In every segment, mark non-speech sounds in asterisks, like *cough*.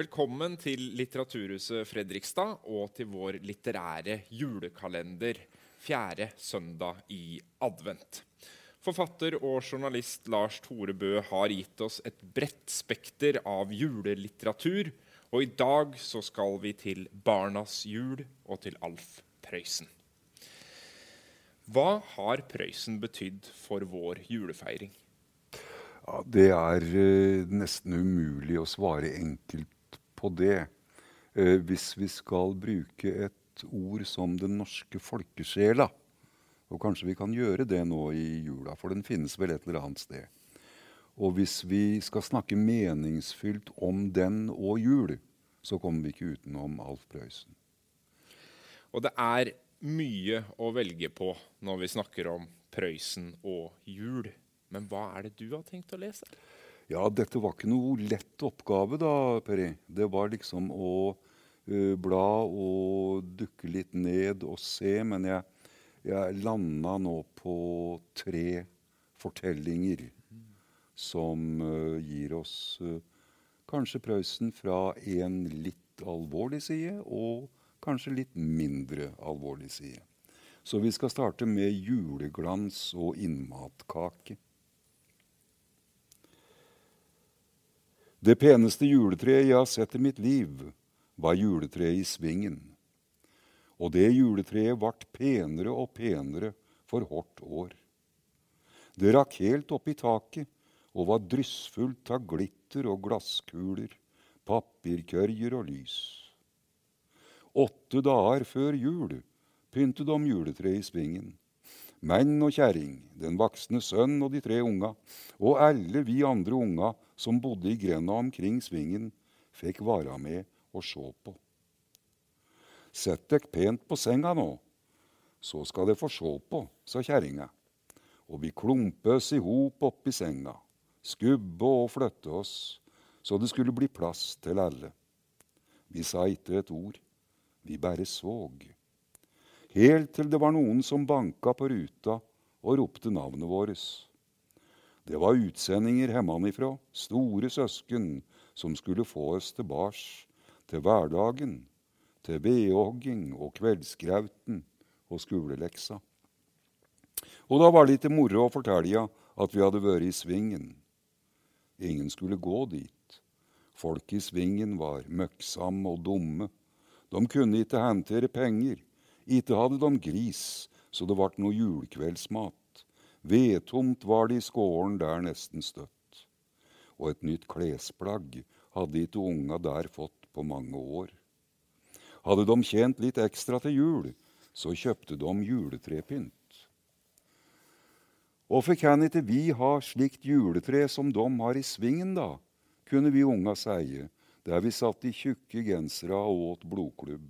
Velkommen til Litteraturhuset Fredrikstad og til vår litterære julekalender fjerde søndag i advent. Forfatter og journalist Lars Tore Bø har gitt oss et bredt spekter av julelitteratur. Og i dag så skal vi til Barnas jul og til Alf Prøysen. Hva har Prøysen betydd for vår julefeiring? Ja, det er eh, nesten umulig å svare enkelt på det. Eh, hvis vi skal bruke et ord som den norske folkesjela. Og kanskje vi kan gjøre det nå i jula, for den finnes vel et eller annet sted. Og hvis vi skal snakke meningsfylt om den og jul, så kommer vi ikke utenom Alf Prøysen. Og det er mye å velge på når vi snakker om Prøysen og jul. Men hva er det du har tenkt å lese? Ja, dette var ikke noe lett oppgave, da, Peri. Det var liksom å uh, bla og dukke litt ned og se. Men jeg, jeg landa nå på tre fortellinger som uh, gir oss uh, kanskje Prøysen fra en litt alvorlig side og kanskje litt mindre alvorlig side. Så vi skal starte med juleglans og innmatkake. Det peneste juletreet jeg har sett i mitt liv, var juletreet i Svingen. Og det juletreet vart penere og penere for hvert år. Det rakk helt opp i taket og var dryssfullt av glitter og glasskuler, papirkørjer og lys. Åtte dager før jul pyntet de juletreet i Svingen. Menn og kjerring, den voksne sønn og de tre unga, og alle vi andre unga som bodde i grenda omkring svingen, fikk være med og se på. Sett dere pent på senga nå, så skal dere få se på, sa kjerringa. Og vi klumpe oss i hop oppi senga, skubbe og flytte oss, så det skulle bli plass til alle. Vi sa ikke et ord, vi bare såg. Helt til det var noen som banka på ruta og ropte navnet vårt. Det var utsendinger hjemmefra, store søsken, som skulle få oss tilbake til hverdagen, til vedhogging og kveldsgrauten og skoleleksa. Og da var det ikke moro å fortelle at vi hadde vært i Svingen. Ingen skulle gå dit. Folk i Svingen var møkksamme og dumme. De kunne ikke hentere penger. Ikke hadde de gris, så det ble noe julekveldsmat. Vedtomt var det i skålen der nesten støtt. Og et nytt klesplagg hadde ikke unga der fått på mange år. Hadde de tjent litt ekstra til jul, så kjøpte de juletrepynt. Hvorfor kan ikke vi ha slikt juletre som de har i svingen, da? kunne vi unga seie, der vi satt i tjukke gensere og åt blodklubb.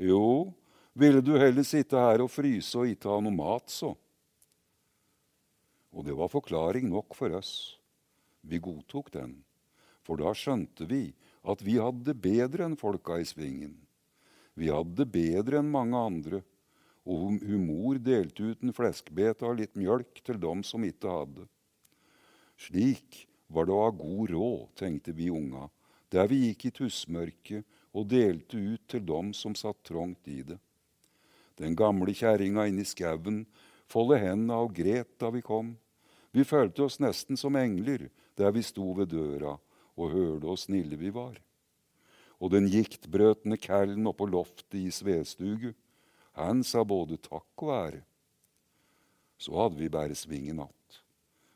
Jo, ville du heller sitte her og fryse og ikke ha noe mat, så. Og det var forklaring nok for oss. Vi godtok den, for da skjønte vi at vi hadde det bedre enn folka i svingen. Vi hadde det bedre enn mange andre, og humor delte ut en fleskbete og litt mjølk til dem som ikke hadde. Slik var det å ha god råd, tenkte vi unga, der vi gikk i tussmørket og delte ut til dem som satt trangt i det. Den gamle kjerringa inne i skauen foldet hendene og gret da vi kom. Vi følte oss nesten som engler der vi sto ved døra og hørte hvor snille vi var. Og den giktbrøtende kallen oppå loftet i svestugu, han sa både takk og ære. Så hadde vi bare sving i natt.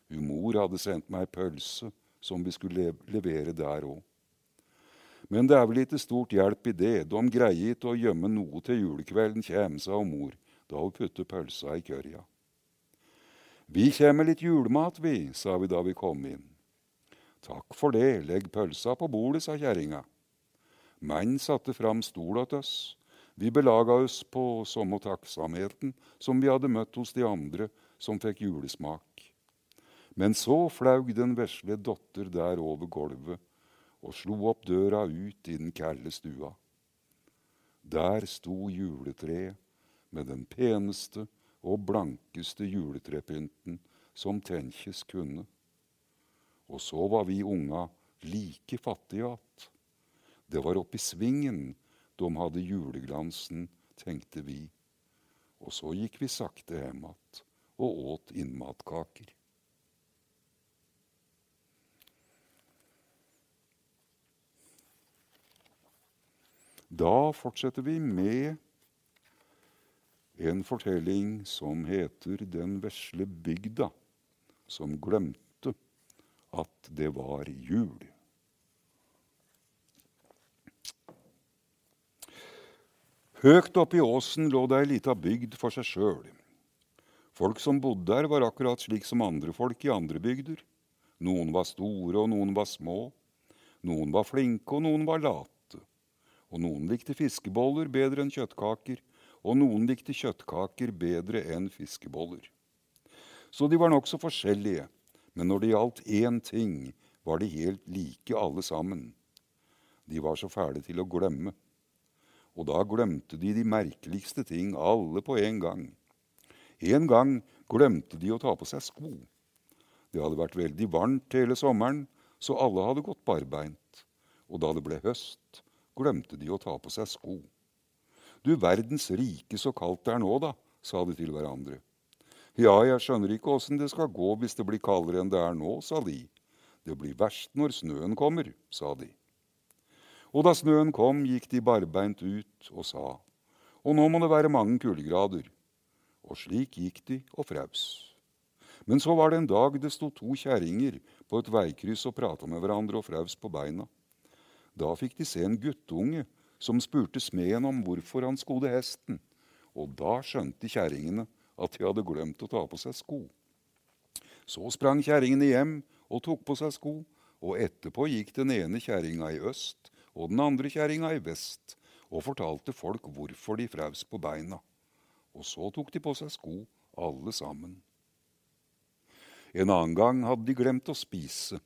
Humor hadde sendt meg pølse som vi skulle levere der òg. Men det er vel ikke stort hjelp i det. De greier ikke å gjemme noe til julekvelden kjem, sa mor da hun puttet pølsa i kørja. Vi kommer litt julemat, vi, sa vi da vi kom inn. Takk for det, legg pølsa på bordet, sa kjerringa. Menn satte fram stol til oss. Vi belaga oss på samme takksomheten som vi hadde møtt hos de andre som fikk julesmak. Men så flaug den vesle dotter der over gulvet og slo opp døra ut i den kalde stua. Der sto juletreet med den peneste og blankeste juletrepynten som tenkes kunne. Og så var vi unga like fattige att. Det var oppi svingen de hadde juleglansen, tenkte vi. Og så gikk vi sakte hjem att og åt innmatkaker. Da fortsetter vi med en fortelling som heter 'Den vesle bygda', som glemte at det var jul. Høgt oppe i åsen lå det ei lita bygd for seg sjøl. Folk som bodde der, var akkurat slik som andre folk i andre bygder. Noen var store, og noen var små. Noen var flinke, og noen var late og noen likte fiskeboller bedre enn kjøttkaker, og noen likte kjøttkaker bedre enn fiskeboller. Så de var nokså forskjellige, men når det gjaldt én ting, var de helt like alle sammen. De var så fæle til å glemme. Og da glemte de de merkeligste ting, alle på en gang. En gang glemte de å ta på seg sko. Det hadde vært veldig varmt hele sommeren, så alle hadde gått barbeint. Og da det ble høst, glemte de å ta på seg sko. Du verdens rike, så kaldt det er nå, da, sa de til hverandre. Ja, jeg skjønner ikke åssen det skal gå hvis det blir kaldere enn det er nå, sa de. Det blir verst når snøen kommer, sa de. Og da snøen kom, gikk de barbeint ut og sa, og nå må det være mange kuldegrader. Og slik gikk de og fraus. Men så var det en dag det sto to kjerringer på et veikryss og prata med hverandre og fraus på beina. Da fikk de se en guttunge som spurte smeden om hvorfor han skodde hesten. Og da skjønte kjerringene at de hadde glemt å ta på seg sko. Så sprang kjerringene hjem og tok på seg sko, og etterpå gikk den ene kjerringa i øst og den andre kjerringa i vest og fortalte folk hvorfor de fraus på beina. Og så tok de på seg sko, alle sammen. En annen gang hadde de glemt å spise.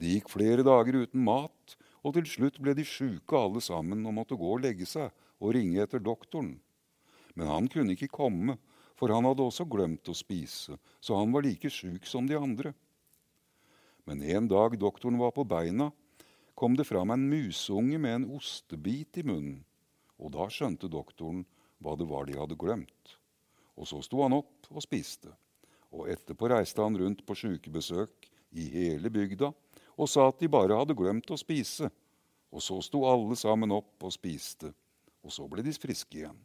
De gikk flere dager uten mat, og til slutt ble de sjuke alle sammen og måtte gå og legge seg og ringe etter doktoren. Men han kunne ikke komme, for han hadde også glemt å spise, så han var like sjuk som de andre. Men en dag doktoren var på beina, kom det fram en musunge med en ostebit i munnen, og da skjønte doktoren hva det var de hadde glemt. Og så sto han opp og spiste, og etterpå reiste han rundt på sjukebesøk i hele bygda og sa at de bare hadde glemt å spise. Og så sto alle sammen opp og spiste, og så ble de friske igjen.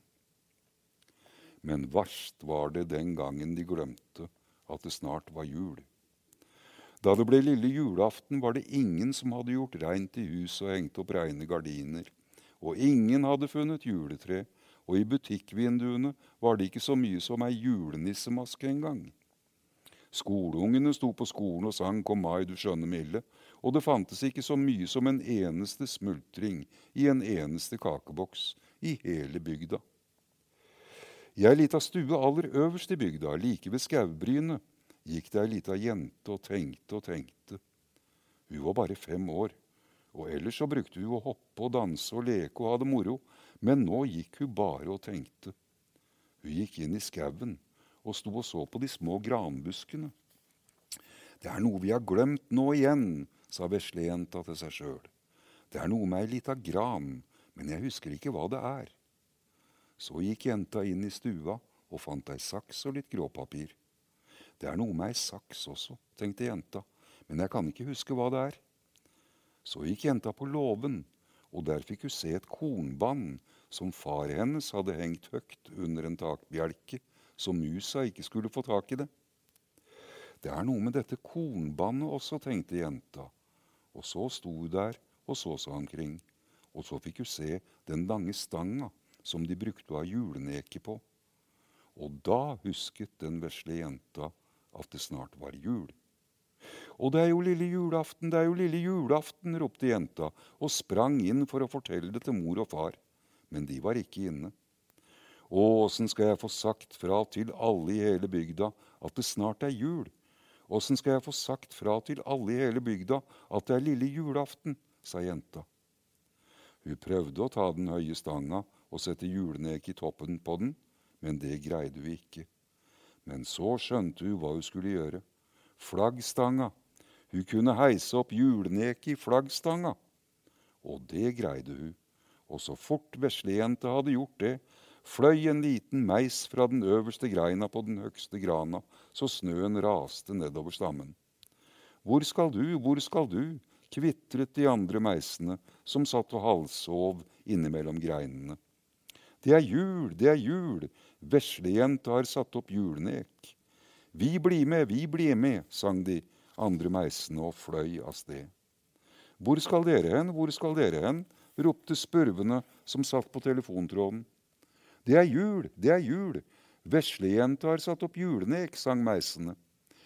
Men verst var det den gangen de glemte at det snart var jul. Da det ble lille julaften, var det ingen som hadde gjort reint i huset og hengt opp reine gardiner. Og ingen hadde funnet juletre, og i butikkvinduene var det ikke så mye som ei julenissemaske engang. Skoleungene sto på skolen og sang 'Kom mai, du skjønne milde', og det fantes ikke så mye som en eneste smultring i en eneste kakeboks i hele bygda. I ei lita stue aller øverst i bygda, like ved skaubrynet, gikk det ei lita jente og tenkte og tenkte. Hun var bare fem år, og ellers så brukte hun å hoppe og danse og leke og ha det moro, men nå gikk hun bare og tenkte. Hun gikk inn i skauen og sto og så på de små granbuskene. Det er noe vi har glemt nå igjen, sa veslejenta til seg sjøl. Det er noe med ei lita gran, men jeg husker ikke hva det er. Så gikk jenta inn i stua og fant ei saks og litt gråpapir. Det er noe med ei saks også, tenkte jenta, men jeg kan ikke huske hva det er. Så gikk jenta på låven, og der fikk hun se et kornband som far hennes hadde hengt høgt under en takbjelke, så musa ikke skulle få tak i det. Det er noe med dette kornbandet også, tenkte jenta, og så sto hun der og så seg omkring. Og så fikk hun se den lange stanga som de brukte å ha juleneke på. Og da husket den vesle jenta at det snart var jul. Og det er jo lille julaften, det er jo lille julaften, ropte jenta og sprang inn for å fortelle det til mor og far. Men de var ikke inne. Åssen skal jeg få sagt fra til alle i hele bygda at det snart er jul? Åssen skal jeg få sagt fra til alle i hele bygda at det er lille julaften? sa jenta. Hun prøvde å ta den høye stanga og sette julenek i toppen på den, men det greide hun ikke. Men så skjønte hun hva hun skulle gjøre. Flaggstanga. Hun kunne heise opp juleneket i flaggstanga. Og det greide hun. Og så fort veslejenta hadde gjort det, fløy en liten meis fra den øverste greina på den høgste grana, så snøen raste nedover stammen. Hvor skal du, hvor skal du? kvitret de andre meisene som satt og halvsov innimellom greinene. Det er jul, det er jul, veslejenta har satt opp julenek. Vi blir med, vi blir med, sang de andre meisene og fløy av sted. Hvor skal dere hen, hvor skal dere hen? ropte spurvene som satt på telefontråden. Det er jul, det er jul, veslejenta har satt opp julenek, sang meisene.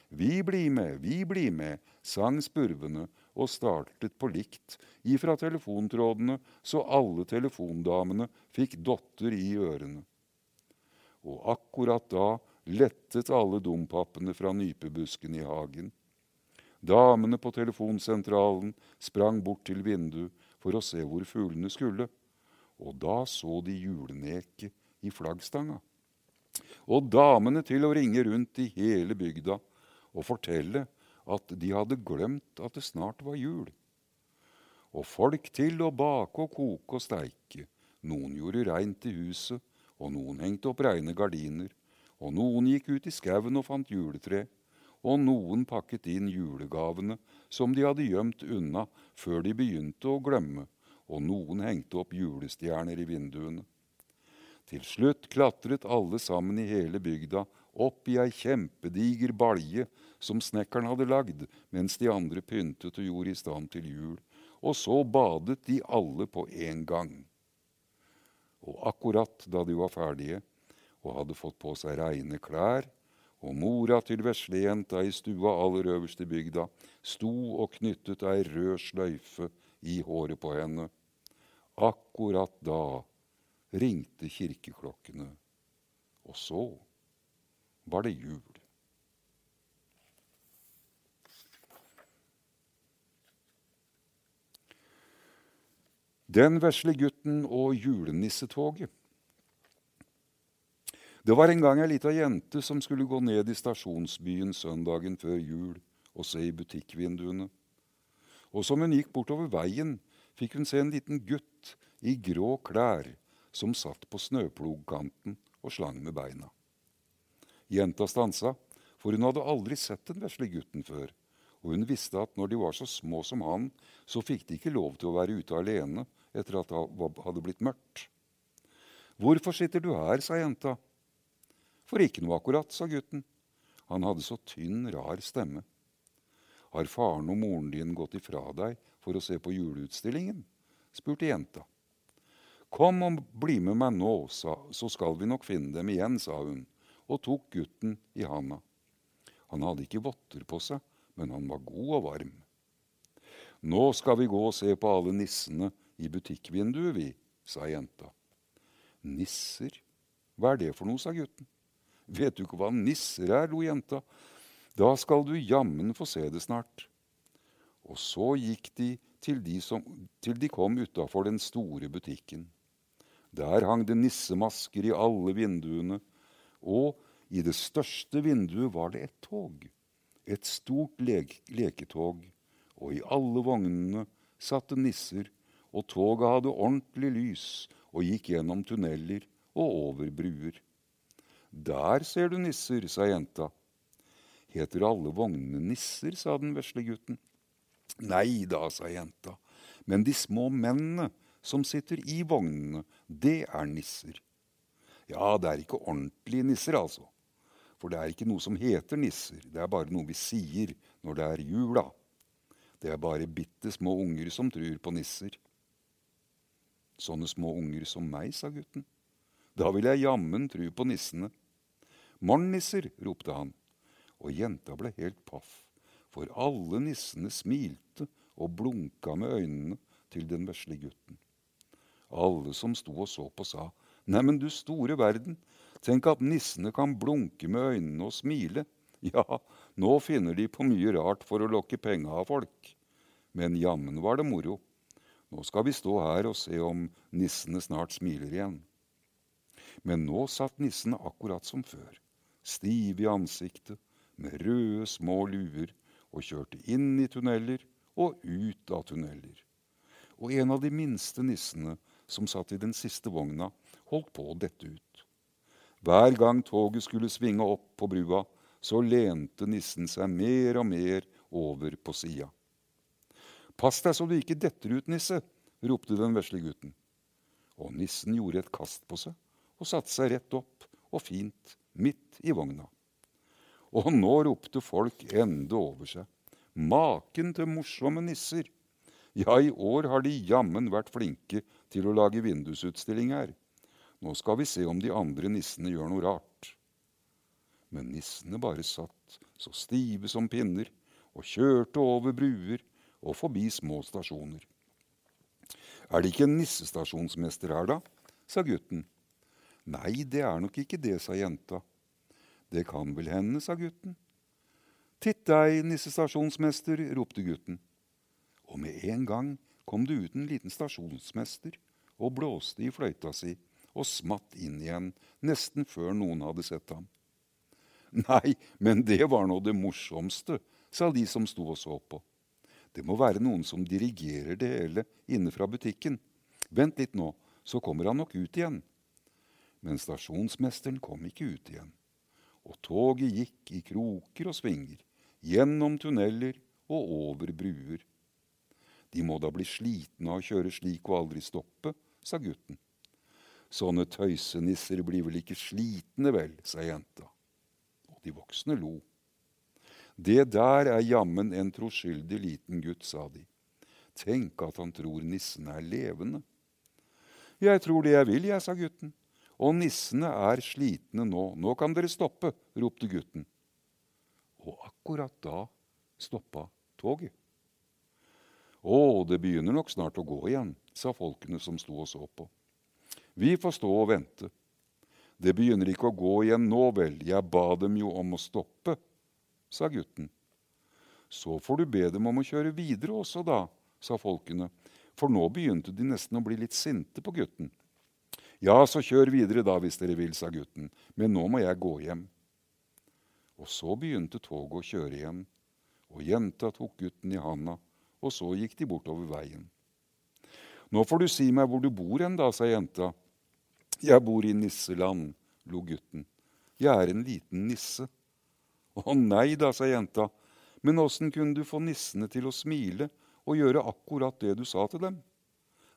Vi blir med, vi blir med, sang spurvene og startet på likt ifra telefontrådene, så alle telefondamene fikk dotter i ørene. Og akkurat da lettet alle dompappene fra nypebusken i hagen. Damene på telefonsentralen sprang bort til vinduet for å se hvor fuglene skulle, og da så de juleneket i flaggstanga. Og damene til å ringe rundt i hele bygda og fortelle at de hadde glemt at det snart var jul. Og folk til å bake og koke og steike. Noen gjorde reint i huset, og noen hengte opp reine gardiner. Og noen gikk ut i skauen og fant juletre. Og noen pakket inn julegavene som de hadde gjemt unna før de begynte å glemme. Og noen hengte opp julestjerner i vinduene. Til slutt klatret alle sammen i hele bygda opp i ei kjempediger balje som snekkeren hadde lagd, mens de andre pyntet og gjorde i stand til jul. Og så badet de alle på en gang. Og akkurat da de var ferdige og hadde fått på seg reine klær, og mora til veslejenta i stua aller øverst i bygda sto og knyttet ei rød sløyfe i håret på henne, akkurat da ringte kirkeklokkene, og så var det jul. Den vesle gutten og julenissetoget. Det var en gang ei lita jente som skulle gå ned i stasjonsbyen søndagen før jul og se i butikkvinduene. Og som hun gikk bortover veien, fikk hun se en liten gutt i grå klær som satt på snøplogkanten og slang med beina. Jenta stansa, for hun hadde aldri sett den vesle gutten før, og hun visste at når de var så små som han, så fikk de ikke lov til å være ute alene etter at det hadde blitt mørkt. Hvorfor sitter du her, sa jenta. For ikke noe akkurat, sa gutten. Han hadde så tynn, rar stemme. Har faren og moren din gått ifra deg for å se på juleutstillingen? spurte jenta. Kom og bli med meg nå, sa, så skal vi nok finne dem igjen, sa hun og tok gutten i handa. Han hadde ikke votter på seg, men han var god og varm. Nå skal vi gå og se på alle nissene i butikkvinduet, vi, sa jenta. Nisser? Hva er det for noe, sa gutten. Vet du ikke hva nisser er, lo jenta. Da skal du jammen få se det snart. Og så gikk de til de, som, til de kom utafor den store butikken. Der hang det nissemasker i alle vinduene, og i det største vinduet var det et tog. Et stort le leketog. Og i alle vognene satt det nisser, og toget hadde ordentlig lys og gikk gjennom tunneler og over bruer. Der ser du nisser, sa jenta. Heter alle vognene nisser, sa den vesle gutten. Nei da, sa jenta, men de små mennene som sitter i vognene, det er nisser. Ja, det er ikke ordentlige nisser, altså. For det er ikke noe som heter nisser. Det er bare noe vi sier når det er jula. Det er bare bitte små unger som tror på nisser. Sånne små unger som meg, sa gutten. Da vil jeg jammen tru på nissene. Morgennisser, ropte han, og jenta ble helt paff, for alle nissene smilte og blunka med øynene til den vesle gutten. Alle som sto og så på, sa Neimen, du store verden, tenk at nissene kan blunke med øynene og smile. *laughs* Ja, nå finner de på mye rart for å lokke penga av folk. Men jammen var det moro. Nå skal vi stå her og se om nissene snart smiler igjen. Men nå satt nissene akkurat som før, stive i ansiktet, med røde, små luer, og kjørte inn i tunneler og ut av tunneler. og en av de minste nissene som satt i den siste vogna, holdt på å dette ut. Hver gang toget skulle svinge opp på brua, så lente nissen seg mer og mer over på sida. Pass deg så du ikke detter ut, nisse, ropte den vesle gutten. Og nissen gjorde et kast på seg og satte seg rett opp og fint midt i vogna. Og nå ropte folk ende over seg. Maken til morsomme nisser! Ja, i år har de jammen vært flinke til å lage vindusutstilling her. Nå skal vi se om de andre nissene gjør noe rart. Men nissene bare satt så stive som pinner og kjørte over bruer og forbi små stasjoner. Er det ikke en nissestasjonsmester her, da? sa gutten. Nei, det er nok ikke det, sa jenta. Det kan vel hende, sa gutten. Titt deg, nissestasjonsmester, ropte gutten. Og med en gang kom det ut en liten stasjonsmester og blåste i fløyta si og smatt inn igjen nesten før noen hadde sett ham. Nei, men det var nå det morsomste, sa de som sto og så på. Det må være noen som dirigerer det hele inne fra butikken. Vent litt nå, så kommer han nok ut igjen. Men stasjonsmesteren kom ikke ut igjen. Og toget gikk i kroker og svinger, gjennom tunneler og over bruer. De må da bli slitne av å kjøre slik og aldri stoppe, sa gutten. Sånne tøysenisser blir vel ikke slitne, vel, sa jenta. Og de voksne lo. Det der er jammen en troskyldig liten gutt, sa de. Tenk at han tror nissene er levende. Jeg tror det jeg vil, jeg, sa gutten. Og nissene er slitne nå. Nå kan dere stoppe, ropte gutten. Og akkurat da stoppa toget. Å, det begynner nok snart å gå igjen, sa folkene som sto og så på. Vi får stå og vente. Det begynner ikke å gå igjen nå, vel, jeg ba dem jo om å stoppe, sa gutten. Så får du be dem om å kjøre videre også, da, sa folkene, for nå begynte de nesten å bli litt sinte på gutten. Ja, så kjør videre da, hvis dere vil, sa gutten, men nå må jeg gå hjem. Og så begynte toget å kjøre igjen, og jenta tok gutten i handa, og så gikk de bortover veien. Nå får du si meg hvor du bor hen, da, sa jenta. Jeg bor i nisseland, lo gutten. Jeg er en liten nisse. Å nei da, sa jenta, men åssen kunne du få nissene til å smile og gjøre akkurat det du sa til dem?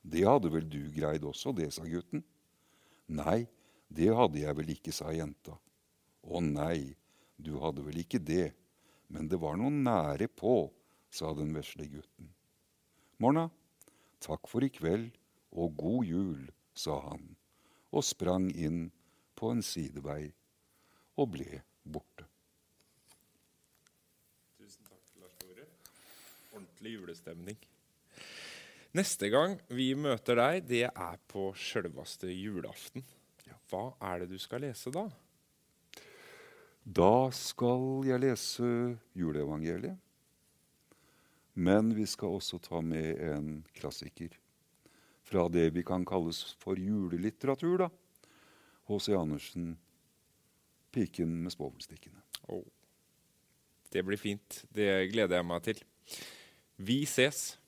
Det hadde vel du greid også, det, sa gutten. Nei, det hadde jeg vel ikke, sa jenta. Å nei, du hadde vel ikke det, men det var noe nære på, sa den vesle gutten. Morna, takk for i kveld og god jul, sa han, og sprang inn på en sidevei og ble borte. Tusen takk, Lars Tore. Ordentlig julestemning. Neste gang vi møter deg, det er på sjølveste julaften. Hva er det du skal lese da? Da skal jeg lese juleevangeliet. Men vi skal også ta med en klassiker fra det vi kan kalles for julelitteratur. da. H.C. Andersen, 'Piken med svovelstikkene'. Oh. Det blir fint. Det gleder jeg meg til. Vi ses.